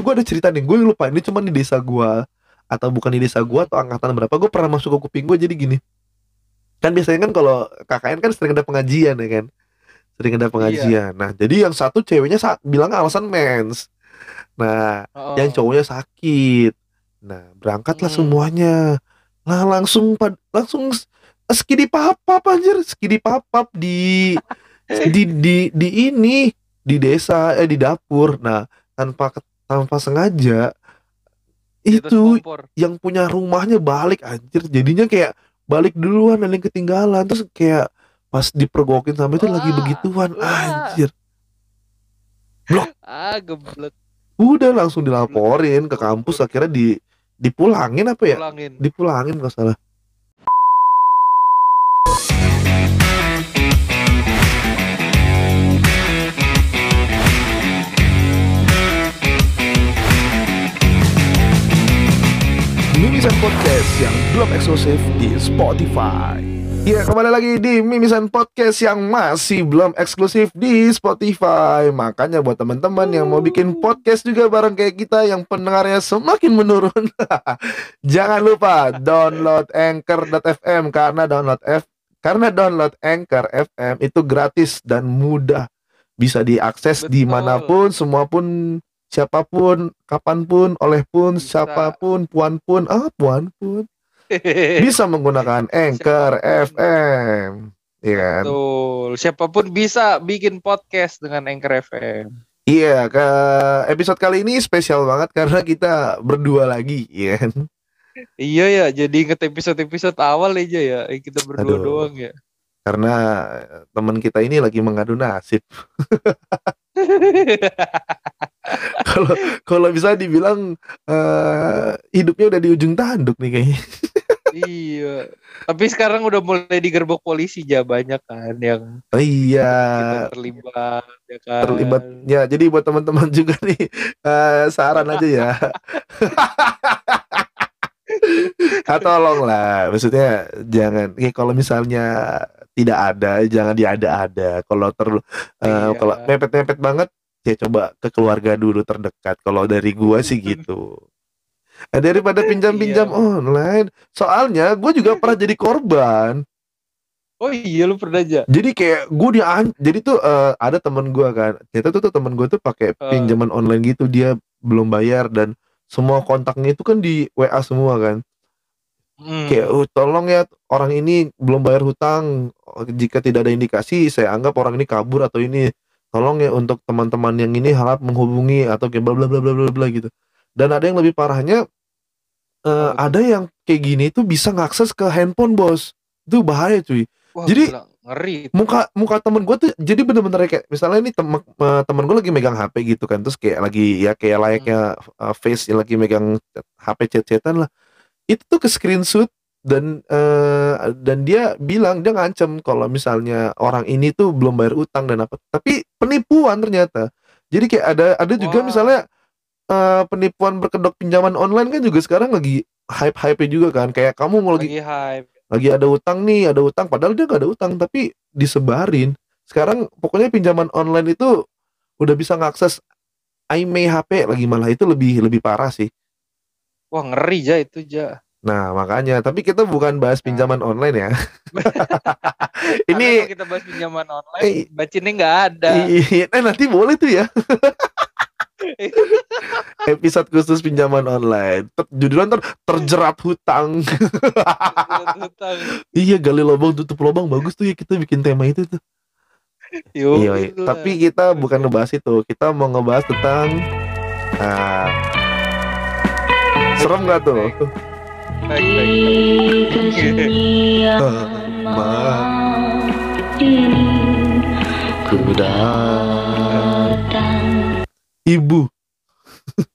gue ada cerita nih gue lupa ini cuma di desa gue atau bukan di desa gue atau angkatan berapa gue pernah masuk ke kuping gue jadi gini. Kan biasanya kan kalau KKN kan sering ada pengajian ya kan? Sering ada pengajian. Nah jadi yang satu ceweknya sa bilang alasan mens. Nah Oh. yang cowoknya sakit. Nah berangkatlah Hmm. semuanya. Nah langsung pad- langsung skidi papap anjir. Skidi papap di di di di ini di desa eh di dapur. Nah tanpa tanpa sengaja itu yang punya rumahnya balik anjir. Jadinya kayak balik duluan dan yang ketinggalan. Terus kayak pas dipergokin sampai itu lagi begituan wah. anjir. Ah, geblek. Udah langsung dilaporin ke kampus akhirnya di dipulangin apa ya? Pulangin. dipulangin kalau salah Mimisan Podcast yang belum eksklusif di Spotify. Ya kembali lagi di Mimisan Podcast yang masih belum eksklusif di Spotify. Makanya buat teman-teman yang mau bikin podcast juga bareng kayak kita yang pendengarnya semakin menurun, jangan lupa download Anchor.fm karena download F karena download Anchor FM itu gratis dan mudah bisa diakses Betul. di mana pun, semua pun siapa pun, kapan pun, oleh pun, Bisa. siapa pun, puan pun, ah puan pun bisa menggunakan Anchor Siapa pun. FM, iya kan? Betul. Siapa pun bisa bikin podcast dengan Anchor FM. Iya, ke episode kali ini spesial banget karena kita berdua lagi, ya kan? Iya ya, jadi inget episode-episode awal aja ya, eh, kita berdua Aduh. doang ya. Karena eh, teman kita ini lagi mengadu nasib. Kalau kalau bisa dibilang eh, hidupnya udah di ujung tanduk nih kayaknya. iya. Tapi sekarang udah mulai digerbok polisi ya banyak kan yang Oh iya. terlibat ya kan. terlibat ya jadi buat teman-teman juga nih eh, saran aja ya Ah, tolonglah maksudnya jangan ya kalau misalnya tidak ada jangan diada-ada kalau ter eh, Iya. kalau mepet-mepet banget ya coba ke keluarga dulu terdekat kalau dari gua sih gitu Eh, daripada pinjam-pinjam Iya. online soalnya gue juga pernah jadi korban Oh iya lu pernah aja. jadi kayak gue dia jadi tuh eh, ada temen gue kan ternyata tuh, tuh temen gue tuh pakai Eh. pinjaman online gitu dia belum bayar dan semua kontaknya itu kan di WA semua kan Hmm. kayak "Oh, tolong ya orang ini belum bayar hutang jika tidak ada indikasi saya anggap orang ini kabur atau ini tolong ya untuk teman-teman yang ini harap menghubungi atau kayak bla bla bla bla bla bla gitu. Dan ada yang lebih parahnya eh, tuh? ada yang kayak gini tuh bisa ngakses ke handphone bos. Itu bahaya cuy. Wah, jadi- gila, ngeri. muka muka temen gue tuh jadi bener-bener kayak misalnya ini temen eh, temen gue lagi megang HP gitu kan terus kayak lagi ya kayak layaknya uh, face yang lagi megang HP chat-chatan lah. Itu tuh ke screenshot dan eh, dan dia bilang dia ngancem kalau misalnya orang ini tuh belum bayar utang dan apa. Tapi penipuan ternyata. Jadi kayak ada ada juga Wah. misalnya eh, penipuan berkedok pinjaman online kan juga sekarang lagi hype-hype juga kan. Kayak kamu mau lagi Lagi hype. lagi ada utang nih ada utang. Padahal dia gak ada utang tapi disebarin. Sekarang pokoknya pinjaman online itu udah bisa ngakses IMEI HP lagi malah. Itu lebih lebih parah sih. Wah, ngeri ja itu ja. Nah makanya tapi kita bukan bahas pinjaman online ya Karena ini kalau kita bahas pinjaman online, Eh, bacinnya nggak ada. i- eh nanti boleh tuh ya episode khusus pinjaman online Ter- judulnya ntar terjerat hutang Hutang. iya gali lubang tutup lubang bagus tuh ya kita bikin tema itu tuh Yo, Iya, iya. tapi kita bukan ngebahas itu. Kita mau ngebahas tentang ah, serem gak tuh? Baik, baik, ku datang. Ibu.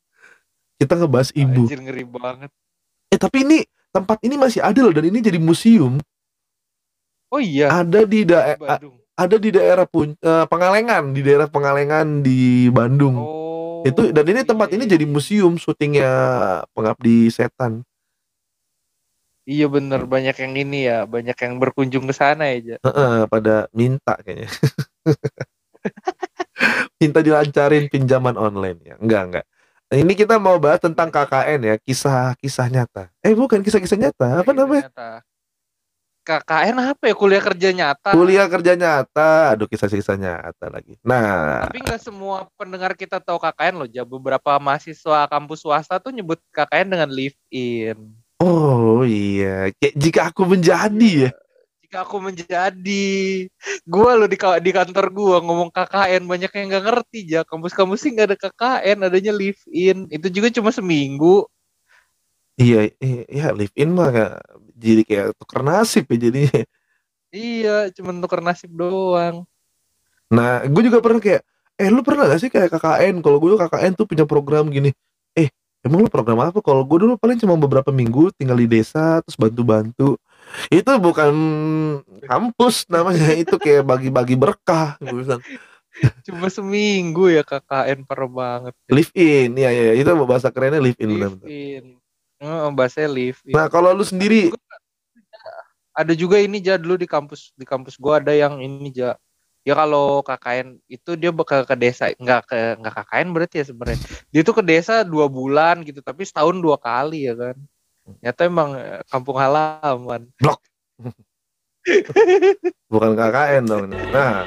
kita ngebahas ibu. Anjir ngeri banget. Eh tapi ini tempat ini masih ada loh dan ini jadi museum. Oh iya, Ada di daerah ada di daerah Pun- eh, Pengalengan, di daerah Pengalengan di Bandung. Oh. itu dan ini tempat iya, ini jadi museum syutingnya pengabdi setan Iya bener banyak yang ini ya, banyak yang berkunjung ke sana ya. Ja. Heeh, pada minta kayaknya minta dilancarin pinjaman online ya enggak enggak Ini kita mau bahas tentang KKN ya, kisah-kisah nyata. Eh bukan kisah-kisah nyata, apa namanya? Nyata. KKN apa ya kuliah kerja nyata Kuliah kerja nyata. Aduh kisah-kisah nyata lagi. Nah, tapi nggak semua pendengar kita tahu KKN loh ja beberapa mahasiswa kampus swasta tuh nyebut KKN dengan live in oh iya. Kayak jika aku menjadi ya. jika aku menjadi gua lo di di kantor gua ngomong KKN banyak yang nggak ngerti ja kampus-kampus sih nggak ada KKN adanya live in itu juga cuma seminggu Iya, iya, iya, live in mah nggak- jadi kayak tuker nasib ya jadinya. iya cuma tuker nasib doang Nah, gue juga pernah kayak, eh lu pernah gak sih kayak KKN? Kalau gue KKN tuh punya program gini. Eh, emang lu program apa? Kalau gue dulu paling cuma beberapa minggu tinggal di desa terus bantu-bantu. Itu bukan kampus namanya, itu kayak bagi-bagi berkah. Gue bilang, cuma seminggu ya KKN parah banget live in, ya ya, itu bahasa kerennya live in. live benar-benar. in oh, bahasanya live in Nah, kalau lu sendiri, ada juga ini ja dulu di kampus di kampus gua ada yang ini ja ya kalau KKN itu dia bakal ke desa nggak ke nggak KKN berarti ya sebenarnya. Dia tuh ke desa dua bulan gitu tapi setahun dua kali ya kan. Nyata emang eh, kampung halaman. Bukan KKN dong. Nah,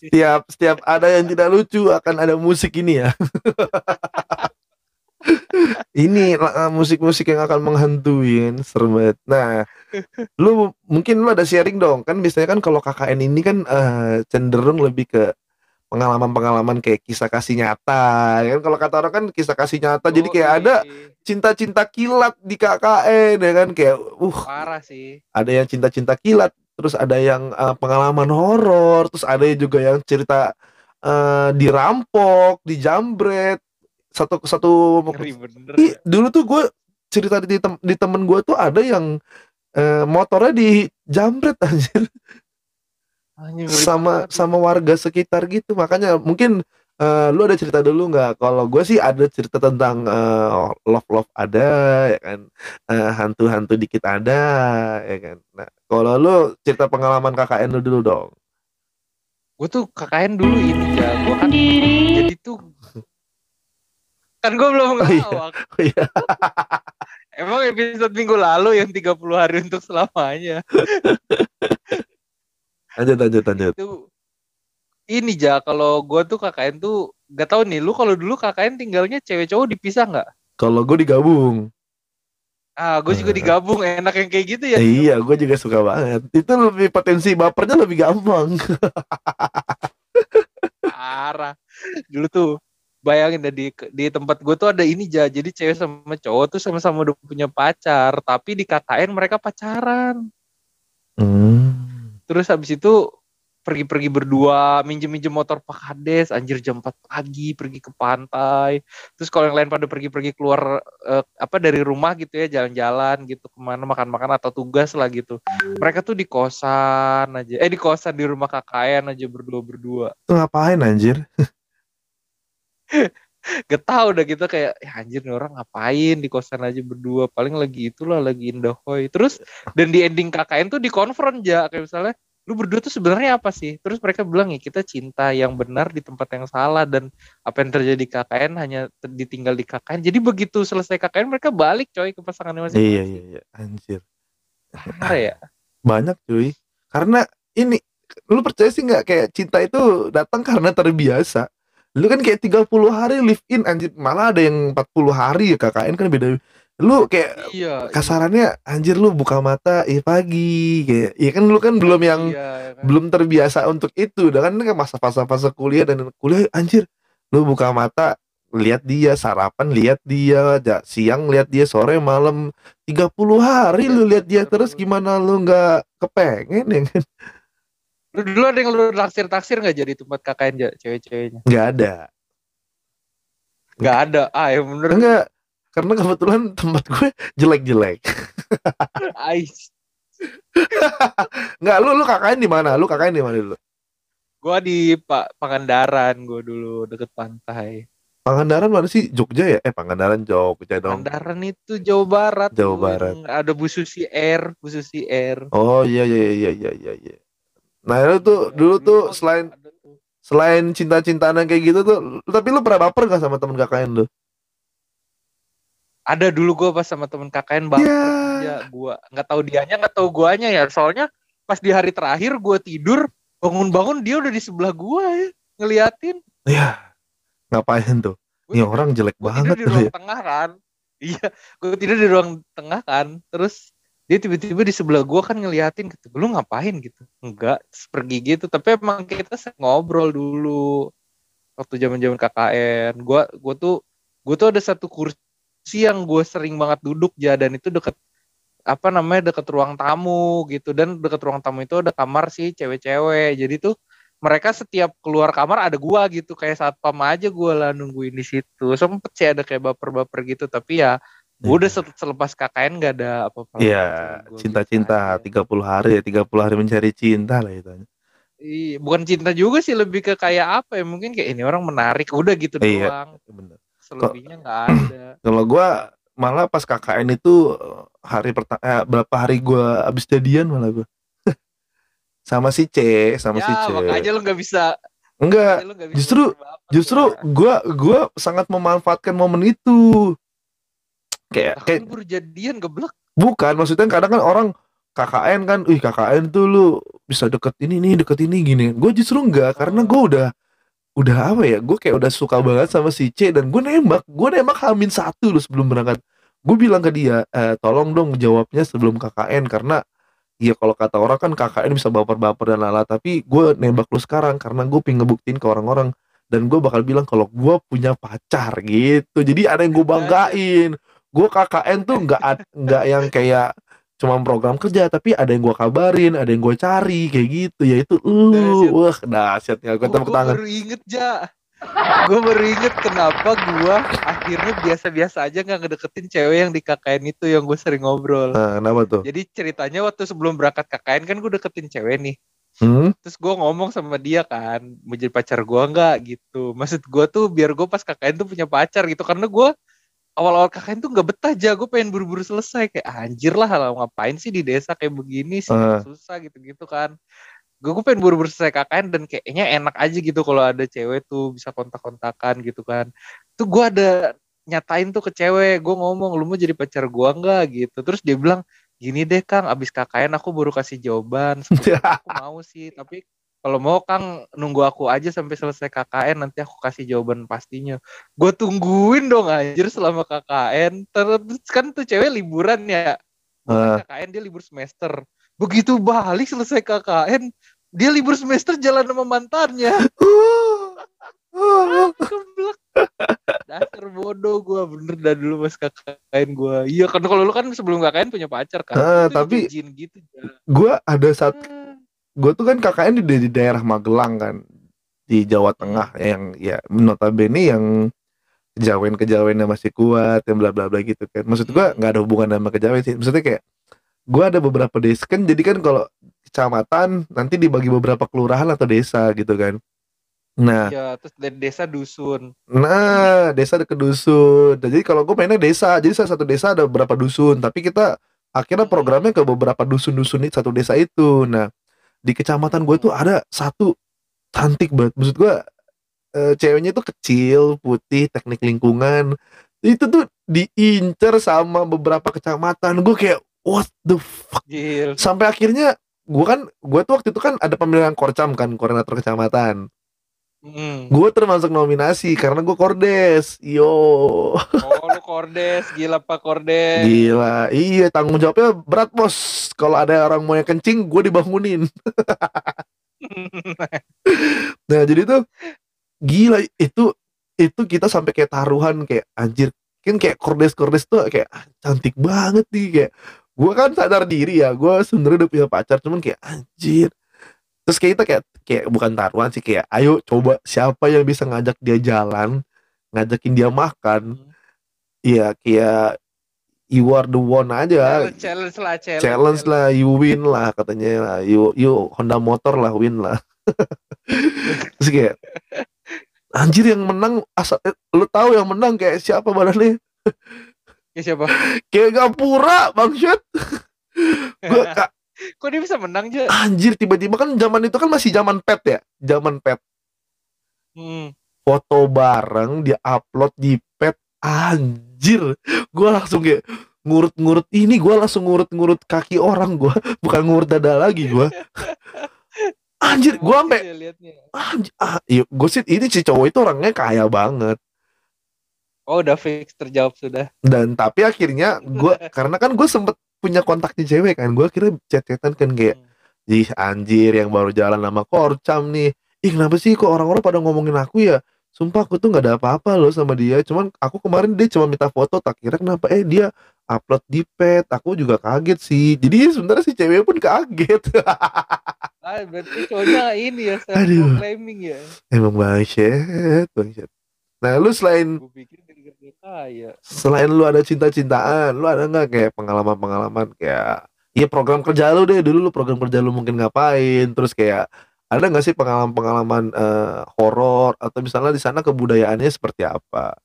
setiap setiap ada yang tidak lucu akan ada musik ini ya. ini lah, musik-musik yang akan menghantui kan serem banget. Nah, lu mungkin lu ada sharing dong. Kan biasanya kan kalau KKN ini kan eh, cenderung lebih ke pengalaman-pengalaman kayak kisah kasih nyata. Ya kan? Kalau kata orang kan kisah kasih nyata. Jadi kayak Oh, ada cinta-cinta kilat di KKN ya kan? Kayak uh parah sih. ada yang cinta-cinta kilat, terus ada yang uh, pengalaman horor, terus ada juga yang cerita uh, dirampok, dijambret, satu satu ngeri bener Ih, dulu tuh gue cerita di, tem- di temen gue tuh ada yang uh, motornya dijambret anjir. Anjing, ngeri sama banget. sama warga sekitar gitu. Makanya mungkin uh, lu ada cerita dulu nggak? Kalau gue sih ada cerita tentang uh, love love ada ya kan? Uh, hantu-hantu dikit ada ya kan? Nah kalau lu cerita pengalaman KKN lu dulu dong. Gue tuh KKN dulu ini ya gue kan jadi tuh kan gue belum Oh, iya. Oh, iya. emang episode minggu lalu yang 30 hari untuk selamanya? Lanjut lanjut lanjut. Itu ini ja kalau gue tuh KKN tuh gak tahu nih lu kalau dulu KKN tinggalnya cewek cowok dipisah nggak? Kalau gue digabung. Ah gue juga Eh. digabung enak yang kayak gitu ya? Iya gue juga suka banget. Itu lebih potensi bapernya lebih gampang. Parah. Dulu tuh bayangin dah di di tempat gue tuh ada ini ja. Jadi cewek sama cowok tuh sama-sama udah punya pacar tapi di KKN mereka pacaran. Hmm. terus habis itu pergi-pergi berdua minjem-minjem motor Pak Kades anjir jam 4 pagi pergi ke pantai. Terus kalau yang lain pada pergi-pergi keluar eh, apa dari rumah gitu ya jalan-jalan gitu ke mana makan-makan atau tugas lah gitu. Mereka tuh di kosan aja. Eh di kosan di rumah KKN aja berdua-berdua. Ngapain anjir gak tau udah gitu kayak ya anjir nih orang ngapain di kosan aja berdua? Paling lagi itulah lagi indahoy terus dan di ending KKN tuh dikonfront ya kayak misalnya lu berdua tuh sebenarnya apa sih? Terus mereka bilang ya kita cinta yang benar di tempat yang salah dan apa yang terjadi di KKN hanya ditinggal di KKN jadi begitu selesai KKN mereka balik coy ke pasangannya masing-masing. Iya iya iya. Anjir. Parah ya. Banyak cuy. Karena ini lu percaya sih nggak kayak cinta itu datang karena terbiasa lu kan kayak 30 hari live in anjir. Malah ada yang 40 hari ya KKN kan beda. Lu kayak iya kasarannya anjir lu buka mata eh pagi. Kayak ya kan lu kan belum yang iya, kan? belum terbiasa untuk itu. Udah kan kan masa-masa fase kuliah dan kuliah anjir lu buka mata lihat dia sarapan lihat dia ja- siang lihat dia sore malam. 30 hari lu lihat dia terus gimana lu nggak kepengen ya kan lu dulu ada yang lu taksir taksir nggak jadi tempat KKN cewek-ceweknya? Nggak ada. Nggak ada? Ah ya bener. Enggak karena kebetulan tempat gue jelek-jelek. Ais. nggak lu lu KKN di mana? Lu KKN di mana dulu? Gua di Pak Pangandaran gua dulu deket pantai. Pangandaran mana sih? Jogja ya? Eh Pangandaran Jogja dong. Pangandaran itu Jawa Barat. Jawa Barat. Ada Bu Susi Air, Bu Susi Air. oh iya iya iya iya iya iya nah lu tuh dulu tuh selain selain cinta-cintaan yang kayak gitu tuh tapi lu pernah baper gak sama temen KKN lu? Ada dulu gue pas sama temen KKN baper. Ya. ya gue nggak tahu dianya nggak tahu guanya ya. Soalnya pas di hari terakhir gue tidur bangun-bangun dia udah di sebelah gue ya ngeliatin. Ya ngapain tuh? Gua ini tidur- orang jelek gue banget tidur di ruang ya. tengah kan. Iya gue tidur di ruang tengah kan. Terus dia tiba-tiba di sebelah gue kan ngeliatin gitu lu ngapain? gitu. Enggak. Pergi gitu. Tapi emang kita ngobrol dulu. Waktu zaman zaman KKN gue gue tuh gue tuh ada satu kursi yang gue sering banget duduk ya dan itu deket apa namanya deket ruang tamu gitu. Dan deket ruang tamu itu ada kamar sih cewek-cewek. Jadi tuh mereka setiap keluar kamar ada gua gitu. Kayak saat pam aja gua lah nungguin di situ. Sempet sih ada kayak baper-baper gitu. Tapi ya gua udah se- selepas KKN gak ada apa-apa Iya, cinta-cinta aja. 30 hari ya 30 hari mencari cinta lah itu. Iya, bukan cinta juga sih lebih ke kayak apa ya mungkin kayak ini orang menarik udah gitu Iya. doang Bener. selebihnya nggak ada Kalau gua malah pas KKN itu eh, hari pertama eh, berapa hari gua abis jadian malah gua. sama si C, sama si ya C. makanya lu nggak bisa Enggak, justru- justru ya. gua gua sangat memanfaatkan momen itu. Kayak kayak kan baru jadian geblek bukan maksudnya kadang kan orang KKN kan, wih KKN tuh lu bisa deket ini nih, deket ini gini. Gue justru enggak karena gue udah udah apa ya, gue kayak udah suka banget sama si C dan gue nembak, gue nembak hamin satu lu sebelum berangkat. Gue bilang ke dia, eh, tolong dong jawabnya sebelum KKN karena ya kalau kata orang kan KKN bisa baper-baper dan lala, tapi gue nembak lu sekarang karena gue pengen ngebuktiin ke orang-orang dan gue bakal bilang kalau gue punya pacar gitu. Jadi ada yang gue banggain. Gue KKN tuh nggak nggak yang kayak cuma program kerja tapi ada yang gua kabarin ada yang gua cari kayak gitu. Ya itu lu Dahsyat. wah dahsyat ya gua tepuk tangan. baru inget ja. Gue baru inget kenapa gue akhirnya biasa-biasa aja nggak ngedeketin cewek yang di KKN itu yang gue sering ngobrol. Nah kenapa tuh? Jadi ceritanya waktu sebelum berangkat KKN kan gue deketin cewek nih. Hmm? terus gue ngomong sama dia kan mau jadi pacar gue nggak? Gitu. Maksud gue tuh biar gue pas KKN tuh punya pacar gitu karena gue awal-awal KKN tuh nggak betah aja gue pengen buru-buru selesai. Kayak anjir lah lah, ngapain sih di desa kayak begini sih? Ah. susah gitu-gitu kan. Gue gue pengen buru-buru selesai KKN dan kayaknya enak aja gitu kalau ada cewek tuh bisa kontak-kontakan gitu kan. Tuh gue ada nyatain tuh ke cewek gue ngomong lu mau jadi pacar gue nggak? Gitu. Terus dia bilang gini deh Kang abis KKN aku baru kasih jawaban aku mau sih tapi kalau mau Kang nunggu aku aja sampai selesai KKN nanti aku kasih jawaban pastinya. Gue tungguin dong anjir selama KKN terus kan tuh cewek liburan ya. Ah. Bukan KKN dia libur semester. Begitu balik selesai KKN dia libur semester jalan sama mantannya. Keblek. dasar bodoh gue bener dah dulu pas KKN gue iya kan kalau lu kan sebelum KKN punya pacar kan. Itu tapi- gitu gua ada saat Gua tuh kan KKN di, di daerah Magelang kan di Jawa Tengah yang ya notabene yang kejawen kejawennya masih kuat yang bla bla bla gitu kan maksud gua nggak ada hubungan sama kejawen sih maksudnya kayak gua ada beberapa desa kan jadi kan kalau kecamatan nanti dibagi beberapa kelurahan atau desa gitu kan nah ya terus dari desa dusun Nah, desa ke dusun. Dan Jadi kalau gue mainnya desa, jadi salah satu desa ada beberapa dusun, tapi kita akhirnya programnya ke beberapa dusun-dusun itu satu desa itu. Nah, di kecamatan gue tuh ada satu cantik banget. Maksud gue eh, ceweknya tuh kecil, putih, teknik lingkungan. Itu tuh diincer sama beberapa kecamatan. Gue kayak what the fuck. Gil. Sampai akhirnya gue kan gue tuh waktu itu kan ada pemilihan korcam kan, koordinator kecamatan. Mm. Gue termasuk nominasi karena gue kordes. Yo. Oh kordes, gila pak kordes. Gila. Iya, tanggung jawabnya berat, Bos. Kalau ada orang mau yang kencing, gue dibangunin. Nah, jadi tuh gila itu itu kita sampai kayak taruhan kayak anjir. Kan kayak kordes-kordes tuh kayak ah, cantik banget nih kayak gue kan sadar diri ya, gue sebenarnya udah punya pacar cuman kayak anjir. Terus kayak kita kayak kayak bukan taruhan sih kayak ayo coba siapa yang bisa ngajak dia jalan, ngajakin dia makan. Iya kayak you are the one aja. Challenge, challenge lah, challenge, challenge lah you win lah katanya. Lah you you Honda motor lah win lah. Terus kayak anjir yang menang asal eh, lu tahu yang menang kayak siapa badannya? Ya siapa? kayak Gapura bangsat gua ka- Kok dia bisa menang aja? anjir tiba-tiba kan zaman itu kan masih zaman pet ya? Zaman pet. Hmm. foto bareng dia upload di pet. Anjir gue langsung kayak ngurut-ngurut ini gue langsung ngurut-ngurut kaki orang gue bukan ngurut dada lagi gue anjir gue sampai liatnya. anjir ah, iya, gue sih ini si cowok itu orangnya kaya banget Oh udah fix terjawab sudah. dan tapi akhirnya gue karena kan gue sempet punya kontaknya cewek kan gue akhirnya chat-chatan kan kayak Hmm. Ih anjir yang baru jalan sama Korcam nih Ih kenapa sih kok orang-orang pada ngomongin aku ya Sumpah aku tuh gak ada apa-apa loh sama dia. Cuman aku kemarin dia cuma minta foto Tak kira kenapa. Eh dia upload di pet. Aku juga kaget sih. Jadi sebenarnya si cewek pun kaget. Ah, berarti cowoknya ini ya Aduh. claiming ya. Emang bangset bangset Nah lu selain pikir kaya. Selain lu ada cinta-cintaan Lu ada nggak kayak pengalaman-pengalaman Kayak Iya program kerja lu deh. Dulu lu program kerja lu mungkin ngapain Terus kayak ada nggak sih pengalaman-pengalaman eh, horor atau misalnya di sana kebudayaannya seperti apa?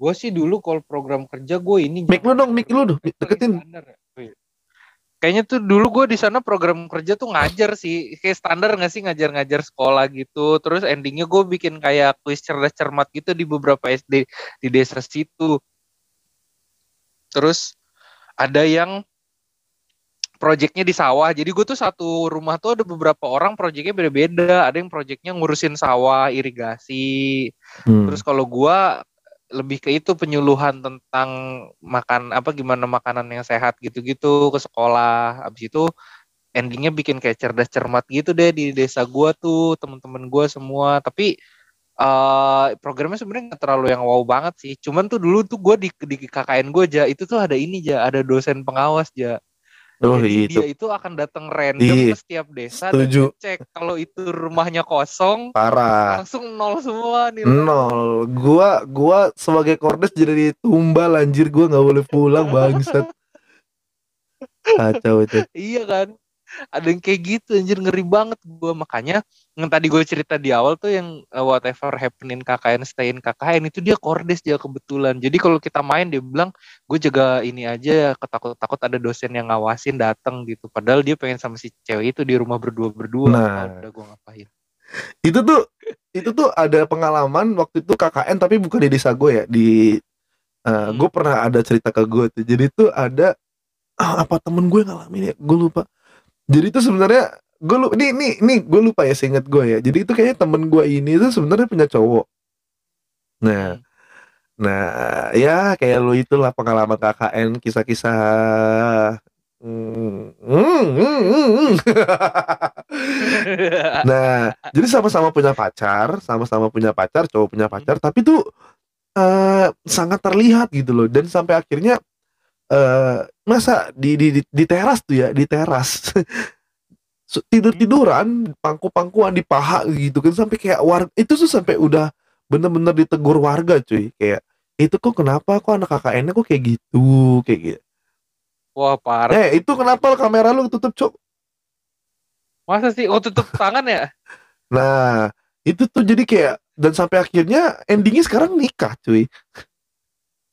Gue sih dulu kalau program kerja gue ini. Mic lu dong, mic lu dong, deketin. Kayaknya tuh dulu gue di sana program kerja tuh ngajar sih, kayak standar nggak sih ngajar-ngajar sekolah gitu. Terus endingnya gue bikin kayak kuis cerdas cermat gitu di beberapa SD di desa situ. Terus ada yang proyeknya di sawah. Jadi gue tuh satu rumah tuh ada beberapa orang proyeknya beda-beda. Ada yang proyeknya ngurusin sawah, irigasi, Hmm. Terus kalau gua lebih ke itu penyuluhan tentang makan apa gimana makanan yang sehat gitu-gitu ke sekolah. Habis itu endingnya bikin kayak cerdas cermat gitu deh di desa gua tuh temen-temen gua semua. Tapi eh programnya sebenarnya nggak terlalu yang wow banget sih. Cuman tuh dulu tuh gua di di KKN gua aja itu tuh ada ini aja ada dosen pengawas aja. Oh Jadi itu dia itu akan datang random Iya, ke setiap desa dan setuju. cek kalau itu rumahnya kosong parah. langsung nol semua nih. Nol. Gua gua sebagai kordes jadi tumbal anjir gua nggak boleh pulang bangsat. Kacau itu. Iya kan? Ada yang kayak gitu anjir ngeri banget gua makanya yang tadi gue cerita di awal tuh yang uh, whatever happening KKN stay in KKN itu dia kordes dia kebetulan. Jadi kalau kita main dia bilang gue jaga ini aja ketakut-takut ada dosen yang ngawasin datang gitu. Padahal dia pengen sama si cewek itu di rumah berdua-berdua. Nah. Ah, udah gue ngapain. Itu tuh itu tuh ada pengalaman waktu itu KKN tapi bukan di desa gue ya di Hmm. gue pernah ada cerita ke gue tuh jadi tuh ada ah, apa temen gue ngalamin ya gue lupa jadi itu sebenarnya gue lu ini ini ini gue lupa ya seingat gue ya jadi itu kayaknya temen gue ini tuh sebenarnya punya cowok nah Hmm. nah ya kayak lu itulah pengalaman KKN kisah-kisah Hmm, hmm, hmm, hmm, hmm. Nah, jadi sama-sama punya pacar, sama-sama punya pacar, cowok punya pacar, tapi tuh eh sangat terlihat gitu loh. Dan sampai akhirnya eh masa di, di di di teras tuh ya, di teras. tidur tiduran, pangku-pangkuan di paha gitu kan sampai kayak warga itu tuh sampai udah bener-bener ditegur warga cuy kayak itu kok kenapa kok anak KKN-nya kok kayak gitu kayak gitu. Wah parah. Eh itu kenapa kamera lu tutup cok? Masa sih? Oh tutup tangan ya? Nah, itu tuh jadi kayak dan sampai akhirnya endingnya sekarang nikah, cuy.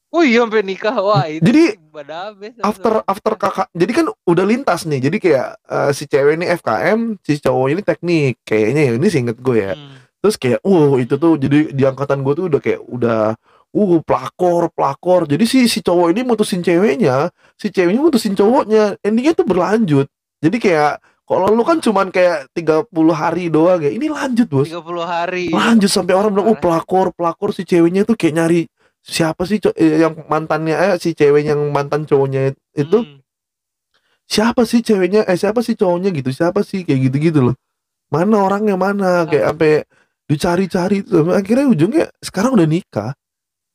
Oh iya sampai nikah. Wah itu Jadi, badabes. After after kakak, jadi kan udah lintas nih. Jadi kayak eh, si cewek ini FKM, si cowok ini teknik. Kayaknya ya ini seinget gue ya. Hmm. Terus kayak, wow itu tuh jadi di angkatan gue tuh udah kayak udah uh pelakor pelakor. Jadi si si cowok ini mutusin ceweknya, si ceweknya mutusin cowoknya. Endingnya tuh berlanjut. Jadi kayak kalau lu kan cuman kayak 30 hari doang ya. Ini lanjut, Bos. 30 hari. lanjut sampai orang bilang oh pelakor pelakor si ceweknya tuh kayak nyari siapa sih eh, yang mantannya eh, si cewek yang mantan cowoknya itu Hmm. siapa sih ceweknya eh siapa sih cowoknya gitu siapa sih kayak gitu gitu loh mana orangnya mana kayak Ah. sampai dicari-cari Sampai akhirnya ujungnya sekarang udah nikah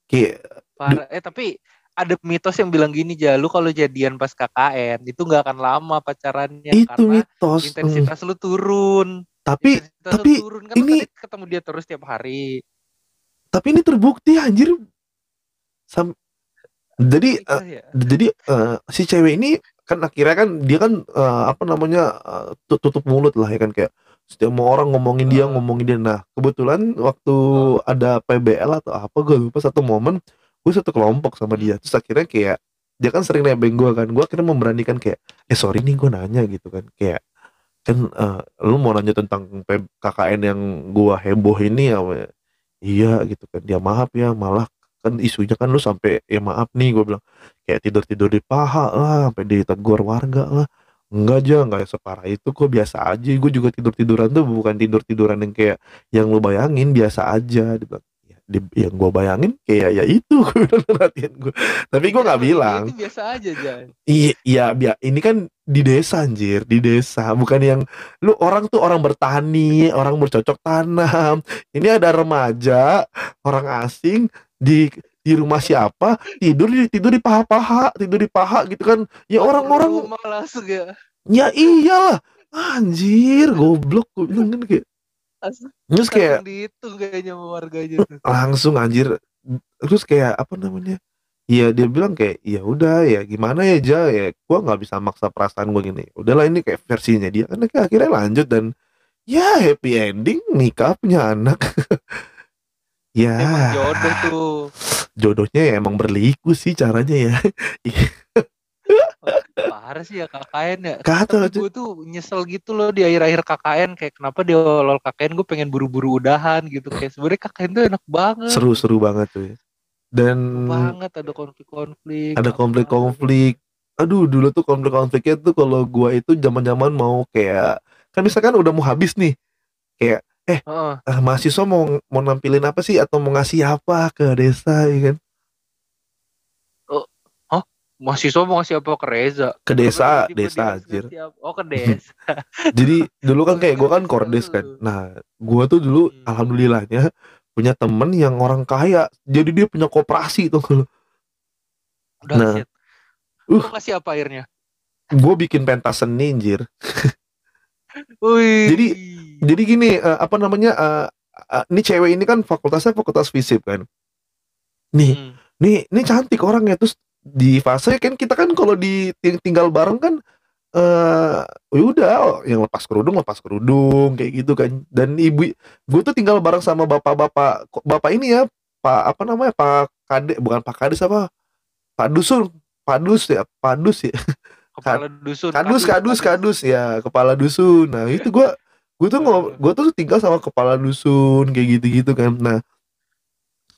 kayak Parah. Eh tapi ada mitos yang bilang gini ja, lu kalau jadian pas KKN itu nggak akan lama pacarannya itu karena mitos Hmm. intensitas lu turun. tapi Intensitas lu tapi turun kan ini- ketemu dia terus tiap hari. tapi ini terbukti anjir Sam- jadi Nikah ya? jadi eh, si cewek ini kan akhirnya kan dia kan eh, apa namanya tut- tutup mulut lah ya kan kayak setiap mau orang ngomongin dia Ah. ngomongin dia. Nah kebetulan waktu ada PBL atau apa gue lupa satu momen gue satu kelompok sama dia. Terus akhirnya kayak dia kan sering nebeng gue kan gue akhirnya memberanikan kayak eh sorry nih gue nanya gitu kan. Kayak kan eh, lu mau nanya tentang KKN yang gua heboh ini ya iya gitu kan. Dia maaf ya malah kan isunya kan lu sampai ya maaf nih gua bilang. Kayak tidur tidur di paha lah sampai ditegur warga lah. Enggak aja enggak separah itu kok biasa aja. Gue juga tidur tiduran tuh bukan tidur tiduran yang kayak yang lu bayangin biasa aja. Dia bilang ya, di- yang gua bayangin kayak ya itu. Gue latihan gue tapi gue nggak Iya, bilang. Itu biasa aja, Jan. Iya, iya, bia- ini kan di desa anjir, di desa, bukan yang lu orang tuh orang bertani, orang bercocok tanam. Ini ada remaja, orang asing di di rumah siapa tidur di tidur di paha-paha, tidur di paha gitu kan. Ya orang-orang Rumah langsung ya. ya iyalah. Anjir, goblok gue bilang kan kayak terus kayak langsung dihitung kayaknya sama warganya tuh. langsung anjir terus kayak apa namanya Iya dia bilang kayak ya udah ya gimana ya Ja ya gua nggak bisa maksa perasaan gue gini udahlah ini kayak versinya dia kan kayak akhirnya lanjut dan ya happy ending nikah punya anak ya Emang jodoh tuh. jodohnya ya emang berliku sih caranya ya Parah sih ya KKN ya. kata gue tuh nyesel gitu loh di akhir-akhir KKN kayak kenapa di awal KKN gue pengen buru-buru udahan gitu kayak sebenarnya KKN tuh enak banget. seru-seru banget tuh ya. dan banget ada konflik-konflik. ada konflik-konflik aduh dulu tuh konflik-konfliknya tuh kalau gua itu zaman-zaman mau kayak kan misalkan udah mau habis nih kayak Heeh. ah, mahasiswa mau mau nampilin apa sih atau mau ngasih apa ke desa ya kan Mahasiswa mau ngasih apa ke Reza? ke desa Tiba-tiba desa anjir? Oh ke desa. jadi dulu kan Oh, kayak gua kan kordes kan nah gua tuh dulu Hmm. alhamdulillahnya punya temen yang orang kaya jadi dia punya koperasi tuh kalau Udah Nah. shit. Uh. Ngasih apa akhirnya? gue bikin pentas seni anjir. Jadi- jadi gini eh, apa namanya eh, eh, ini cewek ini kan fakultasnya fakultas fisip kan. Nih Hmm. nih ini cantik orangnya. Terus di fase kan kita kan kalau di ting- tinggal bareng kan eh ya udah yang lepas kerudung lepas kerudung kayak gitu kan. Dan ibu gue tuh tinggal bareng sama bapak-bapak bapak ini ya pak apa namanya pak kade bukan pak kades apa? Pak dusun pak dus ya pak dus ya. Kepala dusun. kadus kadus kadus ya kepala dusun. Nah itu gua gue tuh ngob gue tuh tinggal sama kepala dusun kayak gitu gitu kan. Nah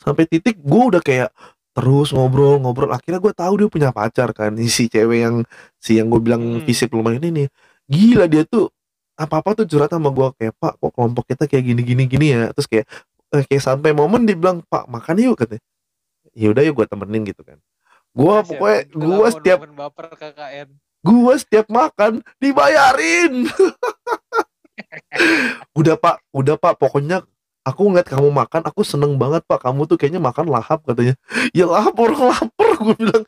sampai titik gue udah kayak terus ngobrol ngobrol. Akhirnya gue tahu dia punya pacar kan si cewek yang si yang gue bilang Hmm. fisik lumayan ini. Gila dia tuh apa apa tuh curhat sama gue kayak pak kok kelompok kita kayak gini gini gini ya? Terus kayak eh, kayak sampai momen dia bilang pak makan yuk katanya. Ya udah yuk gue temenin gitu kan. Gue Siap, pokoknya gue setiap gue setiap makan dibayarin udah pak. Udah pak. Pokoknya aku ngeliat kamu makan aku seneng banget pak. Kamu tuh kayaknya makan lahap katanya. Ya lahap orang lapar gue bilang.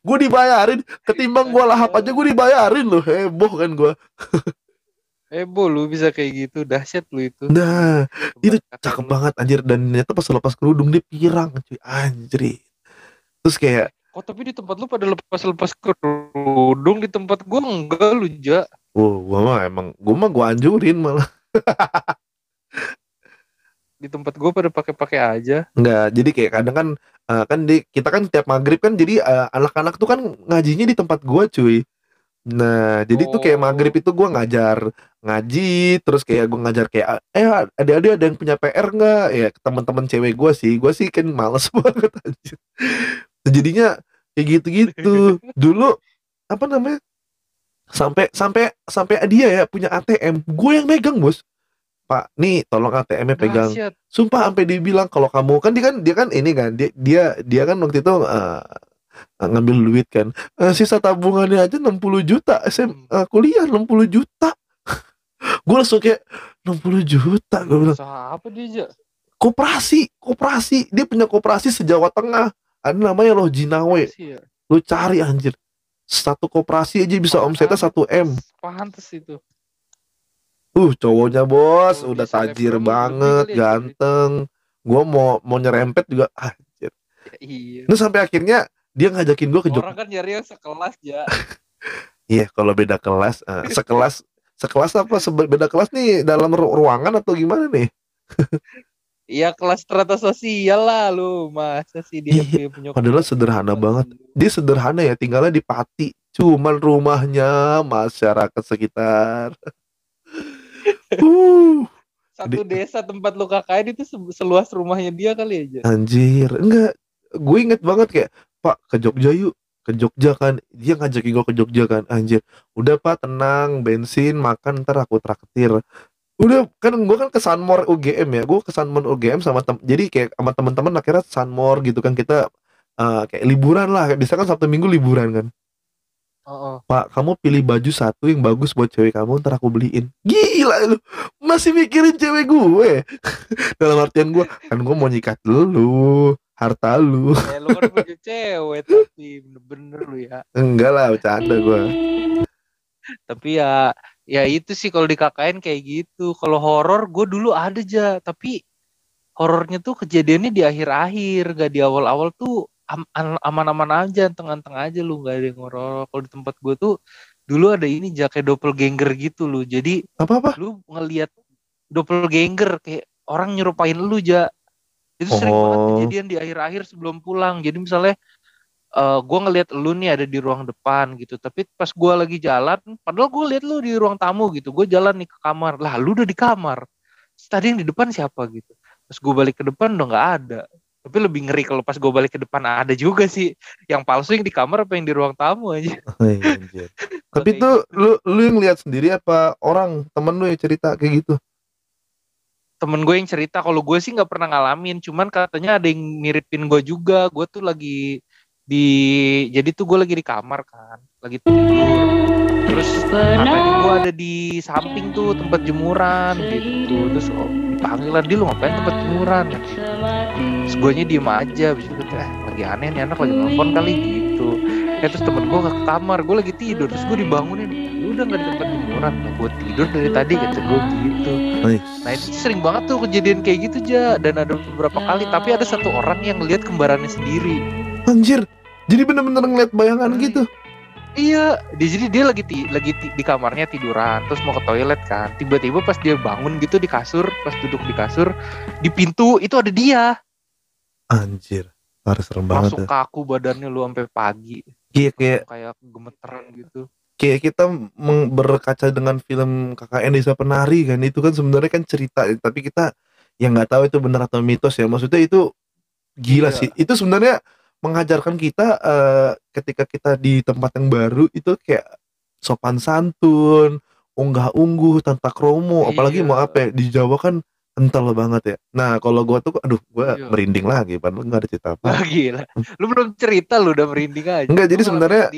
Gue dibayarin. Ketimbang gue lahap aja gue dibayarin loh. Heboh kan gue bo, lu bisa kayak gitu. Dahsyat lu itu. nah itu cakep lu. banget anjir. Dan ternyata pas lepas kerudung dia pirang cuy. Anjir. Terus kayak Oh, tapi di tempat lu pada lepas-lepas kerudung, di tempat gua enggak lu, Ja. Oh gua mah emang gua mah gua anjurin malah Di tempat gua pada pakai-pakai aja. Enggak, jadi kayak kadang kan eh, kan di kita kan tiap maghrib kan jadi eh, anak-anak tuh kan ngajinya di tempat gua cuy. Nah, jadi tuh kayak Oh. maghrib itu gua ngajar ngaji, terus kayak gua ngajar kayak eh adik-adik ada yang punya PR nggak? Ya teman-teman cewek gua sih, gua sih kan males banget anjir. Jadinya kayak gitu-gitu. Dulu apa namanya? Sampai sampai sampai dia ya punya ATM, gue yang megang bos. Pak, nih tolong ATM-nya pegang. Dahsyat. Sumpah sampai dia bilang kalau kamu kan dia kan dia kan ini kan dia dia dia kan waktu itu eh, ngambil duit kan. Eh, sisa tabungannya aja 60 juta SM eh, kuliah 60 juta. gue langsung kayak 60 juta gue bilang apa dia, koperasi koperasi dia punya koperasi sejawa tengah ada namanya loh Jinawe ya. lu cari anjir satu koperasi aja bisa omsetnya 1 m Pantes itu. uh cowoknya bos Kalau udah tajir banget ya, ganteng gua mau mau nyerempet juga ah Ya, iya. Terus sampai akhirnya dia ngajakin gue ke Jogja. Orang kan nyari yang sekelas, Ja. Iya, kalau beda kelas, eh, sekelas, sekelas apa? Beda kelas nih dalam ru- ruangan atau gimana nih? Iya kelas strata sosial lah lu. Masa sih dia Iya, punya padahal sederhana banget. Dia sederhana ya, tinggalnya di Pati. Cuman rumahnya masyarakat sekitar. uh. Satu desa tempat lu KKN itu se- seluas rumahnya dia kali aja. anjir. Enggak. Gue inget banget kayak pak ke Jogja yuk. Ke Jogja kan. Dia ngajakin gue ke Jogja kan. Anjir. Udah pak tenang. Bensin makan ntar aku traktir udah kan gue kan ke Sunmore UGM ya gue ke Sunmore UGM sama tem jadi kayak sama teman-teman akhirnya Sunmore gitu kan kita eh, kayak liburan lah bisa kan Sabtu Minggu liburan kan Oh, oh. Pak, kamu pilih baju satu yang bagus buat cewek kamu, ntar aku beliin. Gila lu, masih mikirin cewek gue. Dalam artian gue, kan gue mau nyikat lu, harta lu. Eh, lu kan punya cewek tapi bener-bener lu ya. Enggak lah, bercanda gue. Tapi ya ya itu sih kalau di KKN kayak gitu. Kalau horor gue dulu ada aja, tapi horornya tuh kejadiannya di akhir-akhir, gak di awal-awal tuh am- an- aman-aman aja, tengah-tengah aja lu gak ada yang horor. Kalau di tempat gue tuh dulu ada ini jaket doppelganger gitu lu. Jadi Apa-apa? lu ngelihat doppelganger kayak orang nyerupain lu ja itu sering banget Oh. kejadian di akhir-akhir sebelum pulang jadi misalnya eh gue ngelihat lu nih ada di ruang depan gitu. Tapi pas gue lagi jalan padahal gue lihat lu di ruang tamu gitu. Gue jalan nih ke kamar. Lah lu udah di kamar. Tadi yang di depan siapa gitu? Pas gue balik ke depan udah nggak ada. Tapi lebih ngeri kalau pas gue balik ke depan ada juga sih. Yang palsu yang di kamar apa yang di ruang tamu aja. Hai, anjir. Tapi Kayak itu lu lu yang lihat sendiri apa orang? Temen lu yang cerita kayak gitu? temen gue yang cerita. Kalau gue sih nggak pernah ngalamin. Cuman katanya ada yang miripin gue juga. Gue tuh lagi di jadi tuh gue lagi di kamar kan lagi tidur. Terus katanya gue ada di samping tuh tempat jemuran gitu. Terus oh, dipanggil lah dia lu ngapain tempat jemuran? Terus gue nya diem aja abis itu eh lagi aneh nih anak lagi nelfon kali gitu. Ya terus temen gue ke kamar gue lagi tidur. Terus gue dibangunin lu udah nggak di tempat jemuran? Nah, gue tidur dari tadi kata gue gitu. Hai. Nah itu sering banget tuh kejadian kayak gitu aja dan ada beberapa kali tapi ada satu orang yang lihat kembarannya sendiri. Anjir. Jadi bener-bener ngeliat bayangan gitu. Iya, di jadi dia lagi ti- lagi ti- di kamarnya tiduran terus mau ke toilet kan. Tiba-tiba pas dia bangun gitu di kasur, pas duduk di kasur, di pintu itu ada dia. Anjir. Harus serem banget Langsung ya. kaku badannya lu sampai pagi. Kayak kayak Kayak gemeteran gitu. kayak kita berkaca dengan film KKN Desa Penari kan itu kan sebenarnya kan cerita tapi kita yang nggak tahu itu benar atau mitos ya maksudnya itu gila Iya. sih itu sebenarnya mengajarkan kita eh, ketika kita di tempat yang baru itu kayak sopan santun unggah ungguh tanpa kromo apalagi Iya. mau apa ya di Jawa kan kental banget ya nah kalau gua tuh aduh gua Iya. merinding lagi padahal nggak ada cerita apa Wah gila. Lu belum cerita lu udah merinding aja. Enggak, jadi sebenarnya-.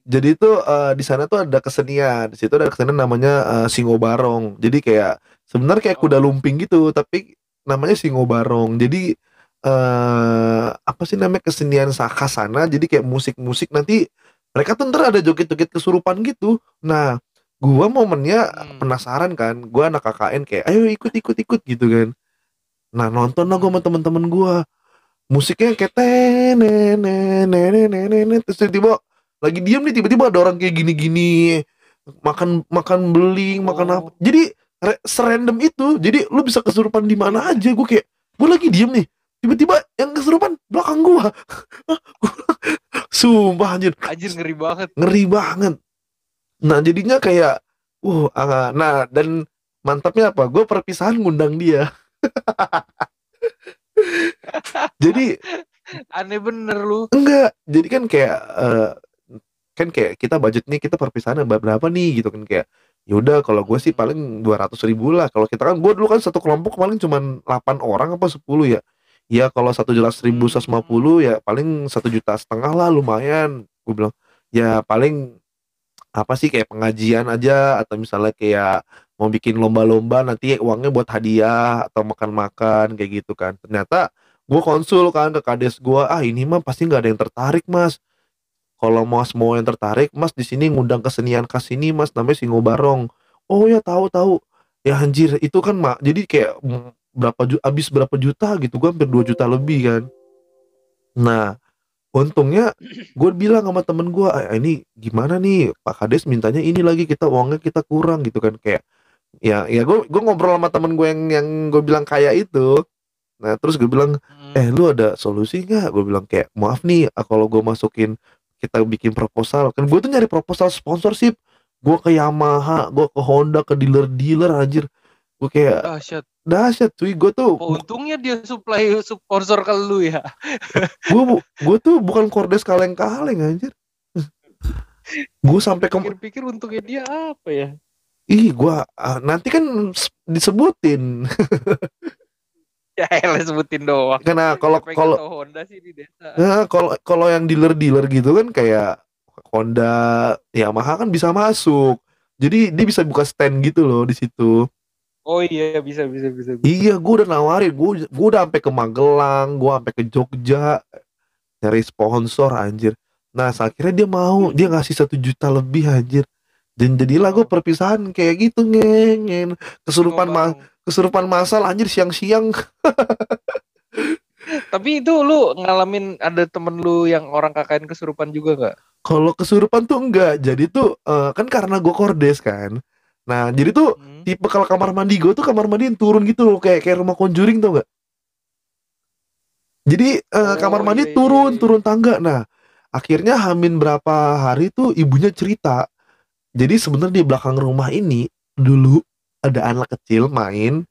Jadi itu eh, di sana tuh ada kesenian. Di situ ada kesenian namanya eh, Singo Barong. Jadi kayak sebenarnya kayak kuda Oh. lumping gitu, tapi namanya Singo Barong. Jadi eh apa sih namanya kesenian saka sana. Jadi kayak musik-musik nanti mereka tuh ntar ada joget-joget kesurupan gitu. Nah, gua momennya Hmm. penasaran kan. Gua anak KKN kayak ayo ikut ikut ikut gitu kan. Nah, nonton lah gua sama teman-teman gua. Musiknya kayak tenenenenenenen terus tiba-tiba lagi diam nih tiba-tiba ada orang kayak gini-gini makan makan beling makan Oh. apa jadi re- serandom itu jadi lu bisa kesurupan di mana aja gue kayak gue lagi diem nih tiba-tiba yang kesurupan belakang gua? Gua- sumpah anjir. Anjir ngeri banget. ngeri banget. Nah jadinya kayak uh ah, nah dan mantapnya apa? Gue perpisahan ngundang dia. Jadi Aneh bener lu. enggak. Jadi kan kayak eh, kan kayak kita budget nih kita perpisahan berapa nih gitu kan kayak yaudah kalau gue sih paling 200 ribu lah. Kalau kita kan gue dulu kan satu kelompok paling cuman 8 orang apa 10 ya ya kalau satu jelas ribu Hmm. 150 ya paling satu juta setengah lah lumayan. Gue bilang ya paling apa sih kayak pengajian aja atau misalnya kayak mau bikin lomba-lomba nanti uangnya buat hadiah atau makan-makan kayak gitu kan. Ternyata gue konsul kan ke kades gue ah ini mah pasti nggak ada yang tertarik mas. Kalau mas mau yang tertarik mas di sini ngundang kesenian khas ini mas namanya Singo Barong. Oh ya tahu tahu. Ya anjir itu kan mak jadi kayak berapa habis berapa juta gitu gue hampir 2 juta lebih kan. Nah untungnya gue bilang sama temen gue ah, ini gimana nih? Pak Kades mintanya ini lagi kita uangnya kita kurang gitu kan kayak ya ya gue gue ngobrol sama temen gue yang yang gue bilang kaya itu. Nah terus gue bilang Hmm. eh lu ada solusi nggak? Gue bilang kayak maaf nih ah, kalau gue masukin kita bikin proposal. Kan gue tuh nyari proposal sponsorship. Gue ke Yamaha gue ke Honda ke dealer dealer anjir gue kayak Dahsyat. dahsyat cuy gue tuh Oh, untungnya dia supply sponsor ke lu ya. gue gue tuh bukan kordes kaleng-kaleng anjir gue sampai ke Pikir-pikir untungnya dia apa ya? ih gue nanti kan disebutin Ya elah sebutin doang. karena kalau yang kalau tahu Honda sih di desa. Nah, kalau kalau yang dealer-dealer gitu kan kayak Honda, Yamaha kan bisa masuk. Jadi dia bisa buka stand gitu loh di situ. Oh iya bisa bisa bisa. bisa. Iya, gue udah nawarin, gue gue udah sampai ke Magelang, gue sampai ke Jogja nyari sponsor anjir. Nah, akhirnya dia mau, dia ngasih satu juta lebih anjir. Dan jadilah gue perpisahan kayak gitu ngeng, kesurupan ma kesurupan masal anjir siang-siang. Tapi itu lu ngalamin ada temen lu yang orang KKN kesurupan juga nggak? Kalau kesurupan tuh enggak. Jadi tuh eh, kan karena gue kordes kan. Nah, jadi tuh Hmm. tipe kalau kamar mandi gue tuh kamar mandi yang turun gitu loh kayak kayak rumah conjuring tuh enggak? Jadi eh, Oh, kamar mandi iya, iya, turun iya. turun tangga. Nah, akhirnya Hamin berapa hari tuh ibunya cerita. Jadi sebenarnya di belakang rumah ini dulu ada anak kecil main.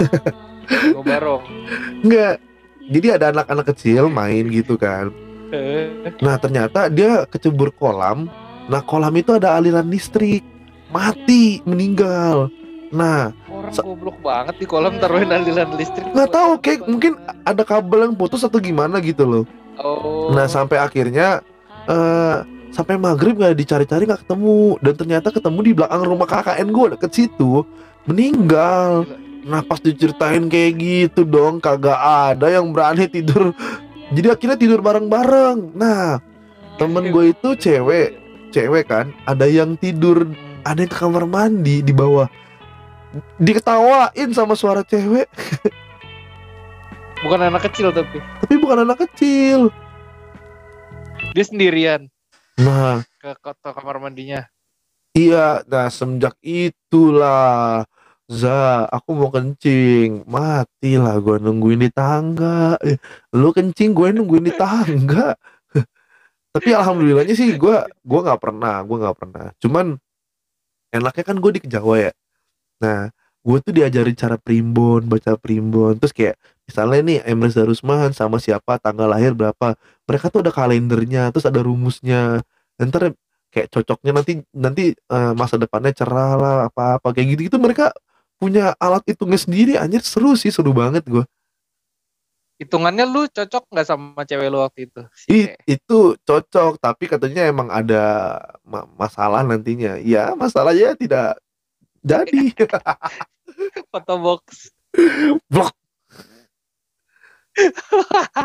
Enggak. Jadi ada anak-anak kecil main gitu kan. Eh, Nah, ternyata dia kecebur kolam. Nah, kolam itu ada aliran listrik. Mati, meninggal. Nah, Orang goblok banget di kolam taruhin aliran listrik. nggak tahu kayak mungkin ada kabel yang putus atau gimana gitu loh. Oh. Nah sampai akhirnya eh sampai maghrib nggak dicari-cari nggak ketemu dan ternyata ketemu di belakang rumah KKN gue deket situ meninggal. Nah pas diceritain kayak gitu dong kagak ada yang berani tidur. Jadi akhirnya tidur bareng-bareng. Nah temen gue itu cewek, cewek kan. Ada yang tidur, ada yang ke kamar mandi di bawah. Diketawain sama suara cewek, Bukan anak kecil tapi tapi bukan anak kecil. dia sendirian Nah ke kota kamar mandinya. Iya, nah semenjak itulah Za, aku mau kencing Matilah gue nungguin di tangga Eh, Lu kencing gue nungguin di tangga Tapi alhamdulillahnya sih gue gua nggak pernah Gue nggak pernah. Cuman enaknya kan gue di Jawa ya. Nah gue tuh diajarin cara primbon Baca primbon. Terus kayak misalnya nih Emres Darusman sama siapa tanggal lahir berapa. Mereka tuh ada kalendernya Terus ada rumusnya. Ntar kayak cocoknya nanti nanti eh, masa depannya cerah lah apa apa kayak gitu gitu mereka punya alat hitungnya sendiri. Anjir seru sih seru banget gue Hitungannya lu cocok nggak sama cewek lu waktu itu? Si I- itu cocok tapi katanya emang ada ma- masalah nantinya. Ya masalahnya tidak jadi. Foto box. Blok.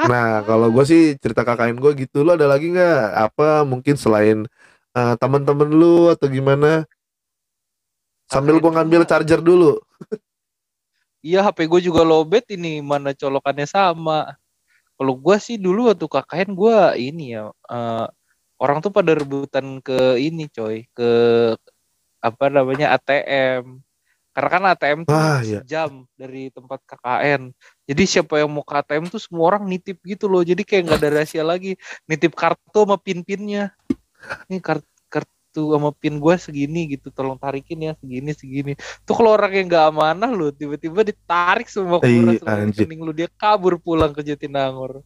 nah kalau gue sih cerita KKN gue gitu. Lo ada lagi nggak? Apa mungkin selain eh, teman-teman lu atau gimana? Sambil gue ngambil charger dulu Iya HP gue juga lobet ini mana colokannya sama. Kalau gue sih dulu waktu KKN gue ini ya eh, orang tuh pada rebutan ke ini coy ke apa namanya ATM. Karena kan ATM tuh Ah, iya. sejam dari tempat KKN. Jadi siapa yang mau ke ATM tuh semua orang nitip gitu loh. Jadi kayak nggak ada rahasia lagi. Nitip kartu sama pin-pinnya. Ini kartu kartu sama pin gue segini gitu. Tolong tarikin ya segini segini. Tuh kalau orang yang nggak amanah loh, tiba-tiba ditarik semua Iya, kuras anjir. rekening lu dia kabur pulang ke Jatinangor.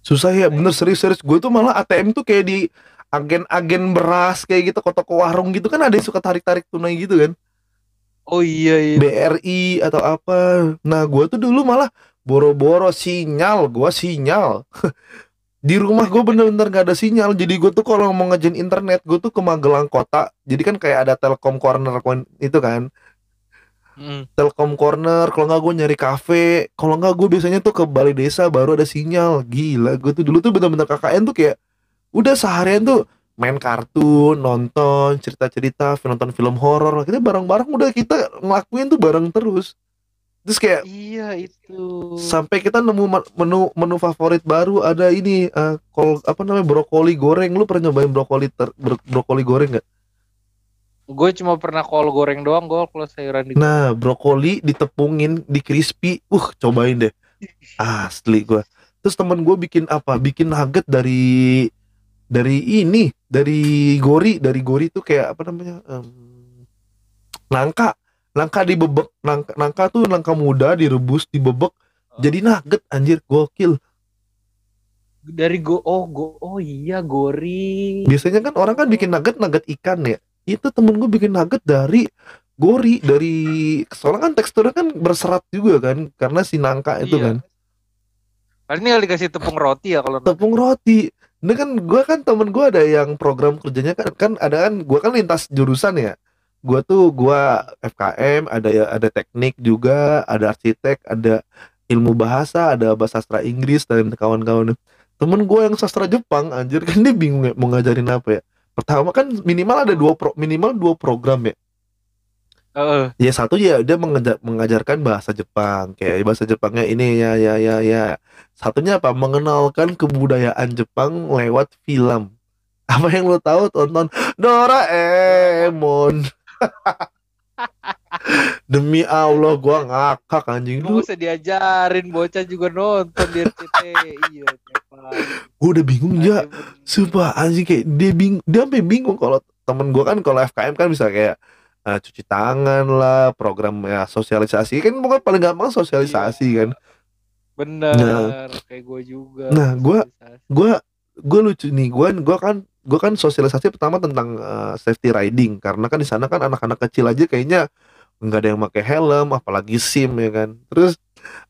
Susah ya, bener serius-serius. Gue tuh malah ATM tuh kayak di agen-agen beras kayak gitu, toko warung gitu kan ada yang suka tarik-tarik tunai gitu kan. Oh iya iya. BRI atau apa. Nah, gue tuh dulu malah boro-boro sinyal, gue sinyal. di rumah gue bener-bener gak ada sinyal. Jadi gue tuh kalau mau ngejin internet, gue tuh ke Magelang kota. Jadi kan kayak ada Telkom Corner itu kan. Mm. Telkom Corner, kalau nggak gue nyari kafe, kalau nggak gue biasanya tuh ke balai desa baru ada sinyal. Gila, gue tuh dulu tuh bener-bener KKN tuh kayak udah seharian tuh main kartun, nonton, cerita-cerita, nonton film horor. Kita bareng-bareng udah kita ngelakuin tuh bareng terus. Terus kayak Iya itu. sampai kita nemu menu menu favorit baru ada ini eh, kol apa namanya brokoli goreng. Lu pernah nyobain brokoli ter, bro- brokoli goreng nggak? Gue cuma pernah kol goreng doang gue kalau sayuran di Nah, brokoli ditepungin, di crispy. Uh, cobain deh. Asli gua. Terus temen gue bikin apa? Bikin nugget dari dari ini dari gori dari gori tuh kayak apa namanya em, nangka nangka dibebek nangka, nangka tuh nangka muda direbus dibebek jadi nugget anjir gokil. Dari go oh go oh iya gori. biasanya kan orang kan bikin nugget nugget ikan ya. Itu temen gue bikin nugget dari gori dari soalnya kan teksturnya kan berserat juga kan karena si nangka itu Iya. kan. Paling tinggal dikasih tepung roti ya kalau tepung roti. Ini kan gue kan temen gue ada yang program kerjanya kan kan ada kan gue kan lintas jurusan ya gue tuh gue FKM ada ya ada teknik juga ada arsitek ada ilmu bahasa ada bahasa sastra Inggris dan kawan-kawan. Temen gue yang sastra Jepang anjir kan dia bingung ya mau ngajarin apa ya. Pertama kan minimal ada dua pro, minimal dua program ya. Heeh. ya satu ya dia mengeja- mengajarkan bahasa Jepang kayak bahasa Jepangnya ini ya ya ya ya. Satunya apa? Mengenalkan kebudayaan Jepang lewat film. Apa yang lo tahu? Tonton Doraemon demi Allah gua ngakak anjing. Lu usah diajarin bocah juga nonton di RCTI iya gua udah bingung ya. Sumpah anjing kayak dia bingung dia sampai bingung kalau temen gua kan kalau FKM kan bisa kayak eh, cuci tangan lah program ya sosialisasi. Kan bukan paling gampang sosialisasi kan. Bener Nah. kayak gue juga Nah, gua- gue gue lucu nih gue gue kan gue kan sosialisasi pertama tentang eh, safety riding. Karena kan di sana kan anak-anak kecil aja kayaknya nggak ada yang pakai helm apalagi sim ya kan. Terus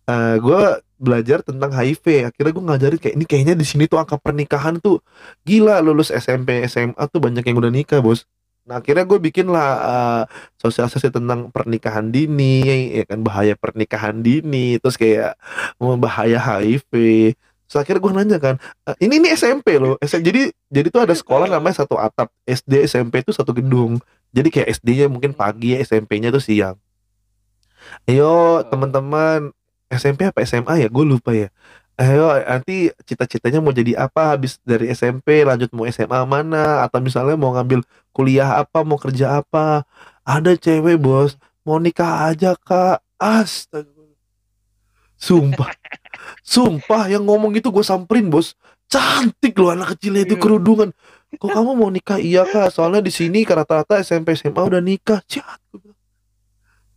eh gue belajar tentang HIV. Akhirnya gue ngajarin kayak ini kayaknya di sini tuh angka pernikahan tuh gila lulus SMP SMA tuh banyak yang udah nikah bos. Nah akhirnya gue bikin lah eh, sosialisasi tentang pernikahan dini ya kan bahaya pernikahan dini. Terus kayak bahaya HIV Terus akhirnya gue nanya kan "Eh, ini ini SMP loh SM, jadi jadi tuh ada sekolah namanya satu atap SD SMP itu satu gedung. Jadi kayak SD-nya mungkin pagi SMP-nya tuh siang. Ayo teman-teman SMP apa SMA ya? Gue lupa ya. Ayo nanti cita-citanya mau jadi apa? Habis dari SMP lanjut mau SMA mana? Atau misalnya mau ngambil kuliah apa mau kerja apa? Ada cewek bos. Mau nikah aja kak. Astaga. Sumpah sumpah yang ngomong itu gue samperin bos. Cantik loh anak kecilnya itu Iya. kerudungan. Kok kamu mau nikah? Iya kak. Soalnya di sini rata-rata SMP SMA udah nikah. Bilang.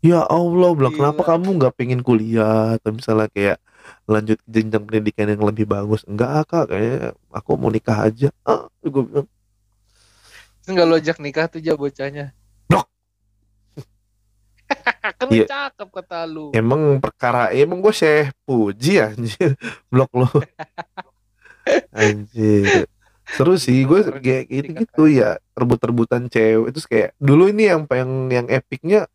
ya Allah bilang kenapa Gila. kamu nggak pengen kuliah? Atau misalnya kayak lanjut jenjang pendidikan yang lebih bagus. Enggak kak. Kayaknya aku mau nikah aja. Ah gue bilang. Terus nggak lo ajak nikah tuh aja bocahnya. kan Iya. cakep kata lu. Emang perkara emang gue syekh puji anjir. Blok lo anjir. Seru sih gue kayak gitu gitu ya rebut-rebutan cewek terus kayak dulu ini yang yang yang epicnya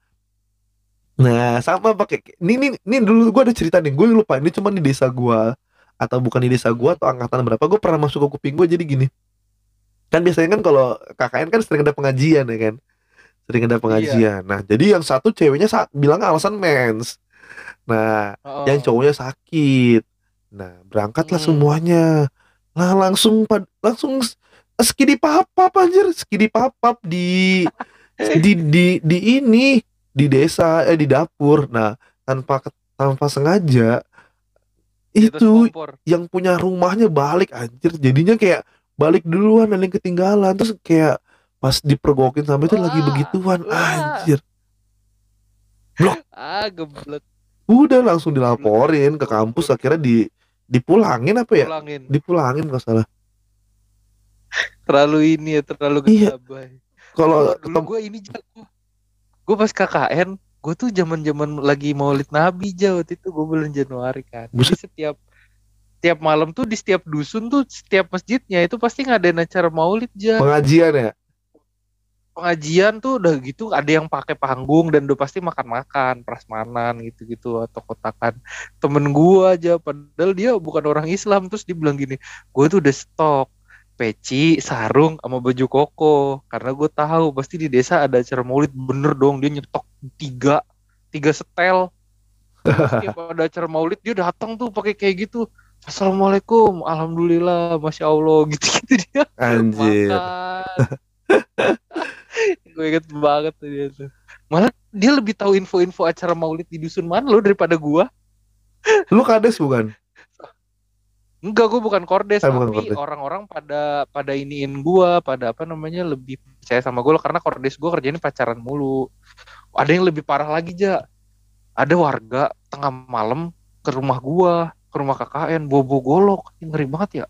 nah sama pakai ini ini ini dulu gue ada cerita nih gue lupa ini cuma di desa gue atau bukan di desa gue atau angkatan berapa gue pernah masuk ke kuping gue jadi gini. Kan biasanya kan kalau KKN kan sering ada pengajian ya kan sering ada pengajian nah jadi yang satu ceweknya sa- bilang alasan mens nah Oh. yang cowoknya sakit. Nah, berangkatlah Hmm. semuanya. Lah langsung pad- langsung skidi papap anjir, skidi papap di di di di ini di desa eh di dapur. Nah, tanpa tanpa sengaja itu yang punya rumahnya balik anjir. Jadinya kayak balik duluan dan yang ketinggalan terus kayak pas dipergokin sampai itu lagi begituan wah. anjir. ah geblek Udah langsung dilaporin ke kampus akhirnya di dipulangin apa ya? pulangin dipulangin nggak salah terlalu ini ya terlalu Iya. gegabah kalau Gua- dulu ketem- gue ini jago gue pas KKN gue tuh zaman zaman lagi maulid nabi jauh itu gue bulan Januari kan jadi Buset. setiap tiap malam tuh di setiap dusun tuh setiap masjidnya itu pasti ngadain acara maulid ja pengajian ya pengajian tuh udah gitu ada yang pakai panggung dan udah pasti makan-makan prasmanan gitu-gitu atau kotakan temen gua aja. Padahal dia bukan orang Islam. Terus dia bilang gini gue tuh udah stok peci sarung sama baju koko. Karena gue tahu pasti di desa ada acara maulid bener dong dia nyetok tiga tiga setel. Terus tiap ada acara maulid dia datang tuh pakai kayak gitu. Assalamualaikum, alhamdulillah, masya Allah, gitu-gitu dia. Anjir. Makan. Gue inget banget tuh dia tuh. Malah dia lebih tahu info-info acara maulid di dusun mana lo daripada gua. lu kades bukan Enggak, gue bukan kordes, Eh, bukan tapi orang-orang pada pada iniin gua, pada apa namanya lebih percaya sama gue karena kordes gue kerjanya pacaran mulu. Ada yang lebih parah lagi, Ja. Ada warga tengah malam ke rumah gua, ke rumah KKN, bobo golok. Ngeri banget ya.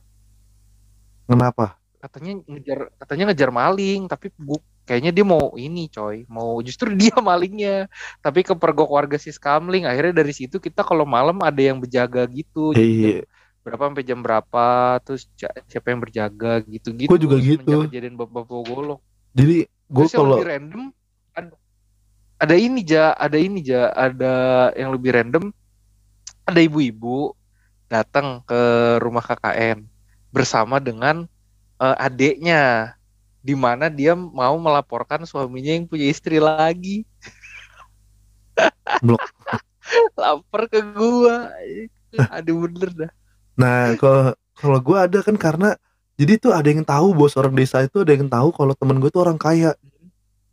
Kenapa? Katanya ngejar katanya ngejar maling, tapi bu, kayaknya dia mau ini, coy. Mau justru dia malingnya. Tapi kepergok warga si Skamling. Akhirnya dari situ kita kalau malam ada yang berjaga gitu. Jadi jam Iya. berapa sampai jam berapa terus siapa yang berjaga gitu-gitu Gua juga semenjak gitu. kejadian bapak-bapak golok Jadi gue kalau lebih random ada, ada ini ja ada ini ja ada yang lebih random ada ibu-ibu datang ke rumah KKN bersama dengan eh, adeknya di mana dia mau melaporkan suaminya yang punya istri lagi Blok. lapor ke gua aduh bener dah Nah, kalau kalau gue ada kan karena jadi tuh ada yang tahu bos orang desa itu ada yang tahu kalau temen gue tuh orang kaya.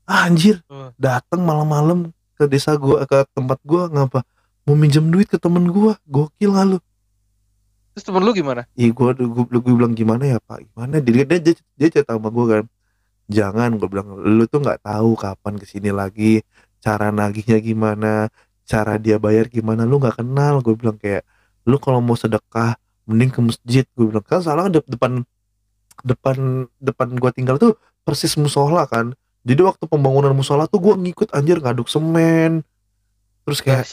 Ah, anjir, Hmm. datang malam-malam ke desa gue ke tempat gue ngapa? Mau minjem duit ke temen gue, gokil nggak lu? terus temen lu gimana Ih, gue gue gue bilang gimana ya pak? Gimana? Dia dia dia, dia cerita sama gue kan. Jangan gue bilang lu tuh nggak tahu kapan ke sini lagi, cara nagihnya gimana, cara dia bayar gimana, lu nggak kenal. Gue bilang kayak lu kalau mau sedekah mending ke masjid. Gue bilang kan salah de- depan depan depan gua tinggal tuh persis musola kan. Jadi waktu pembangunan musola tuh gua ngikut anjir ngaduk semen. Terus kayak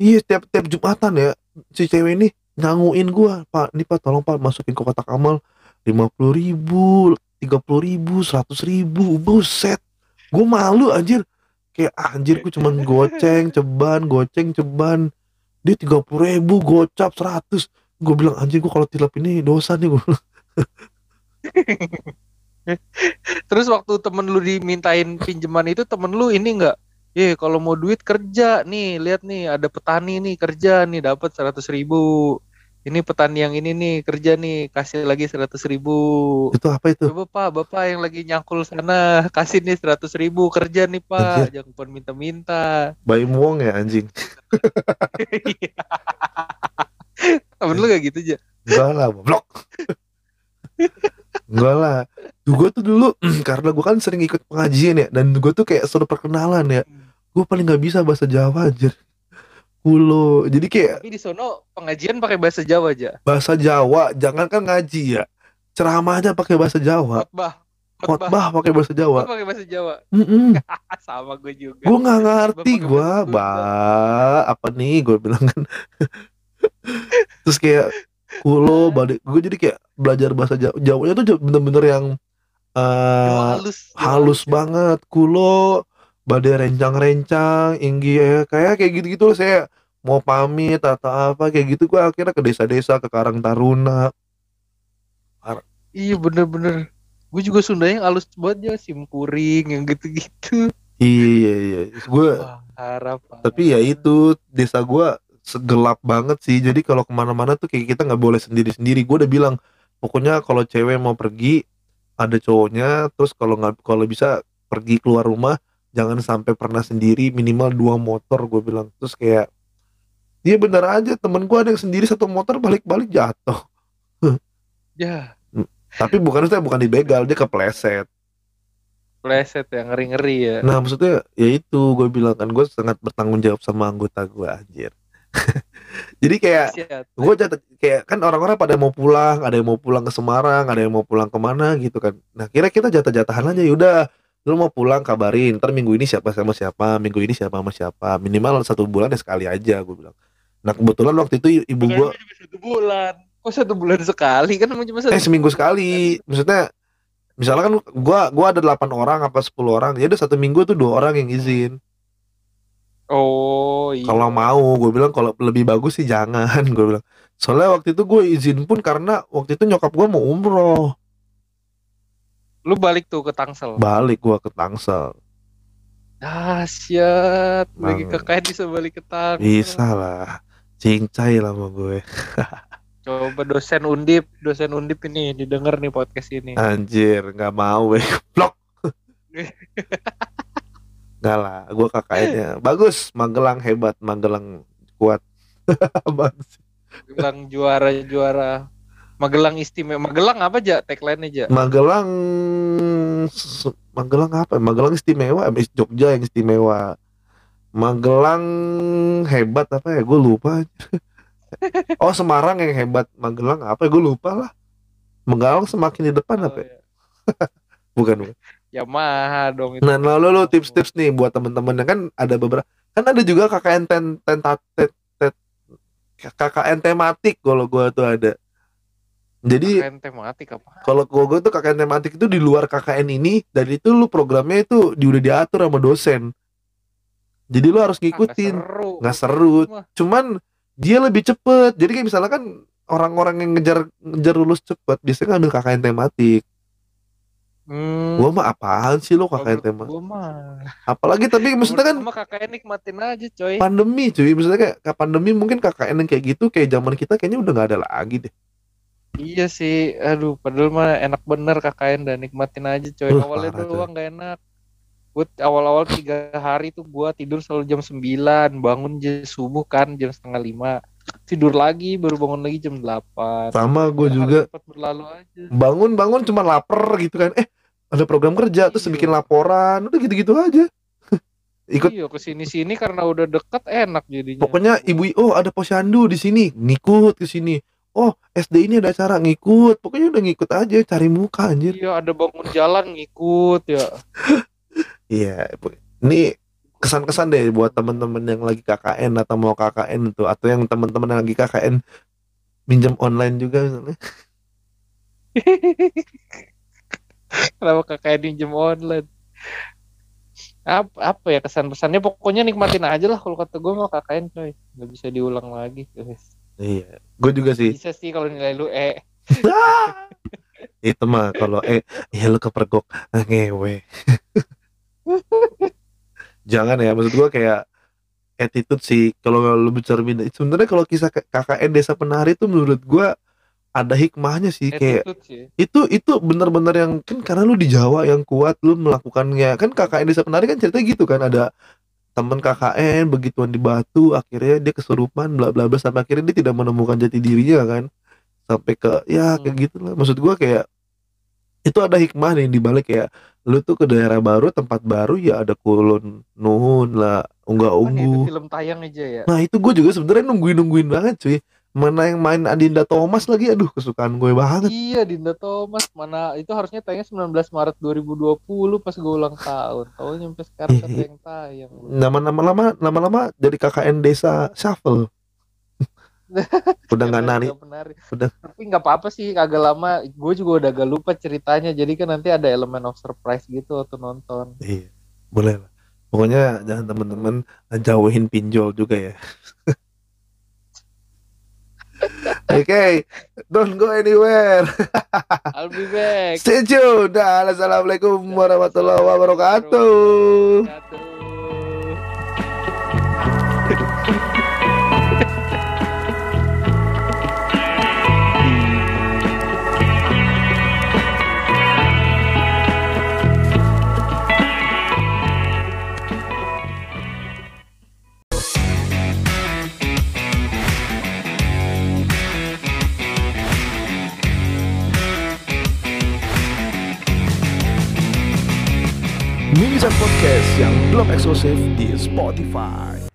iya tiap tiap jumatan ya si cewek ini nyanguin gua pak ini pak tolong pak masukin ke kotak amal lima puluh ribu tiga puluh ribu seratus ribu buset. Gua malu anjir. Kayak ah, anjir gua cuman goceng ceban goceng ceban. Dia tiga puluh ribu gocap seratus. Gue bilang anjir gue kalau tilap ini dosa nih gue Terus waktu temen lu dimintain pinjaman itu temen lu ini enggak? Eh kalau mau duit kerja nih, lihat nih ada petani nih kerja nih dapat seratus ribu. Ini petani yang ini nih kerja nih kasih lagi seratus ribu. itu apa itu? Coba pak, bapak yang lagi nyangkul sana kasih nih seratus ribu kerja nih pak, jangan pun minta-minta. bayi muong ya anjing. Temen lu gak gitu aja? enggak lah blok enggak lah. Gue tuh dulu karena gue kan sering ikut pengajian ya dan gue tuh kayak suruh perkenalan ya. Gue paling nggak bisa bahasa Jawa anjir kulo jadi kayak Tapi di sono pengajian pakai bahasa Jawa aja. bahasa Jawa jangan kan ngaji ya ceramahnya pakai bahasa Jawa Khotbah. khotbah pakai bahasa Jawa pakai bahasa Jawa. Mm-mm. Sama gue juga. gue nggak ngerti gue bah apa nih gue bilang kan terus kayak kulo balik gue jadi kayak belajar bahasa Jawa Jawanya tuh bener-bener yang eh halus. Halus ya. banget kulo badai rencang-rencang inggi ya kayak kayak gitu-gitu loh saya mau pamit atau apa kayak gitu. Gue akhirnya ke desa-desa ke Karang Taruna. Iya bener-bener. Gue juga Sunda yang halus banget ya, simpuring yang gitu-gitu. iya iya. Gue harap. tapi ya itu desa gua segelap banget sih. Jadi kalau ke mana-mana tuh kayak kita nggak boleh sendiri-sendiri. Gue udah bilang pokoknya kalau cewek mau pergi ada cowoknya. Terus kalau nggak kalau bisa pergi keluar rumah jangan sampai pernah sendiri minimal dua motor gue bilang. Terus kayak dia bener aja temen gue ada yang sendiri satu motor balik-balik jatuh. Ya, tapi bukan saya bukan dibegal dia kepleset. Pleset ya ngeri-ngeri ya. nah maksudnya ya itu gue bilang kan gue sangat bertanggung jawab sama anggota gue anjir. Jadi kayak gue jatuh kayak kan orang-orang pada mau pulang ada yang mau pulang ke Semarang ada yang mau pulang ke mana gitu kan. Nah kira kita jatah-jatahan aja yaudah lu mau pulang kabarin ntar minggu ini siapa sama siapa minggu ini siapa sama siapa. Minimal satu bulan ya sekali aja gue bilang. Nah kebetulan waktu itu ibu Bukan gue satu bulan. Kok satu bulan sekali? Kan cuma satu. eh seminggu sekali. Maksudnya misalnya kan gua gua ada 8 orang apa 10 orang ya udah satu minggu tuh dua orang yang izin. Oh iya. kalau mau gue bilang kalau lebih bagus sih jangan gue bilang. Soalnya waktu itu gue izin pun karena waktu itu nyokap gue mau umroh Lu balik tuh ke Tangsel. balik gue ke Tangsel Dahsyat. Lagi Bang. KKN bisa balik ke Tangsel. bisa lah cincai lah sama gue Coba dosen undip, dosen undip ini didengar nih podcast ini. anjir nggak mau gue blok nggak lah gue kakaknya bagus Magelang hebat Magelang kuat Apaan sih? bilang juara-juara Magelang istimewa. Magelang apa aja tagline aja? Magelang Magelang apa? Magelang istimewa, Jogja yang istimewa. Magelang hebat apa ya? Gue lupa. oh Semarang yang hebat. Magelang apa? Gue lupa lah. Magelang semakin di depan Oh, apa? ya? ya. Bukan. bukan. Yamaha dong itu. Nah, nah lo, tips-tips nih buat temen-temen yang kan ada beberapa kan ada juga KKN ten, ten, tet, tet, KKN tematik kalau gua tuh ada. Jadi KKN tematik apa? kalau gua, gua tuh KKN tematik itu di luar KKN ini dan itu lu programnya itu di, udah diatur sama dosen. Jadi lu harus Ah, nggak ngikutin. seru. Nggak seru. Mah. Cuman dia lebih cepet. Jadi kayak misalnya kan orang-orang yang ngejar ngejar lulus cepet biasanya ngambil KKN tematik. Hmm. Gua mah apaan sih lo KKN tematik? Gua mah. Apalagi tapi maksudnya kan KKN nikmatin aja coy. pandemi cuy maksudnya kayak kayak pandemi mungkin KKN yang kayak gitu kayak zaman kita kayaknya udah nggak ada lagi deh Iya sih, aduh, padahal mah enak bener KKN dan nikmatin aja coy. Uh, Awalnya doang gak enak. Gue awal-awal tiga hari tuh gua tidur selalu jam 9 bangun jam subuh kan jam setengah lima tidur lagi baru bangun lagi jam 8 sama gue juga cepat berlalu aja. bangun bangun cuma lapar gitu kan eh ada program kerja terus Iya. bikin laporan udah gitu-gitu aja ikut Iya ke sini sini karena udah deket enak jadinya. pokoknya ibu oh ada posyandu di sini ngikut ke sini oh SD ini ada acara ngikut pokoknya udah ngikut aja cari muka anjir Iya ada bangun jalan ngikut ya. iya ini kesan-kesan deh buat teman-teman yang lagi KKN atau mau KKN itu atau yang teman-teman yang lagi KKN minjem online juga misalnya Kenapa KKN pinjem online? Apa, apa ya kesan pesannya pokoknya nikmatin aja lah kalau kata gue mau KKN coy nggak bisa diulang lagi guys. Iya, gue juga sih. Bisa sih kalau nilai lu eh Itu mah kalau eh ya lu kepergok ngewe. Jangan ya, maksud gue kayak attitude sih kalau lu bercermin. Sebenarnya kalau kisah KKN Desa Penari itu menurut gue ada hikmahnya sih kayak attitude sih. itu itu benar-benar yang kan karena lu di Jawa yang kuat lu melakukannya kan KKN Desa Penari kan ceritanya gitu kan ada temen KKN begituan di Batu akhirnya dia kesurupan bla bla bla sampai akhirnya dia tidak menemukan jati dirinya kan sampai ke ya kayak Hmm. gitu lah maksud gua kayak itu ada hikmah nih di balik ya lu tuh ke daerah baru tempat baru ya ada kulon nuhun lah unggah Apaan ya, unggu film tayang aja ya. nah itu gue juga sebenarnya nungguin nungguin banget cuy mana yang main Adinda Thomas lagi aduh kesukaan gue banget Iya Dinda Thomas mana itu harusnya tayangnya 19 Maret 2020 pas gue ulang tahun. Tahu nyampe sekarang kan yang tayang. nama-nama lama nama-lama dari KKN desa shuffle udah nggak nari. Udah. Tapi nggak apa-apa sih agak lama. Gue juga udah agak lupa ceritanya. Jadi kan nanti ada elemen of surprise gitu waktu nonton. iya boleh lah pokoknya jangan teman-teman jauhin pinjol juga ya Oke, don't go anywhere. I'll be back. Stay tuned. Assalamualaikum warahmatullahi wabarakatuh. Wabarakatuh. Mimisan Podcast yang belum eksklusif di Spotify.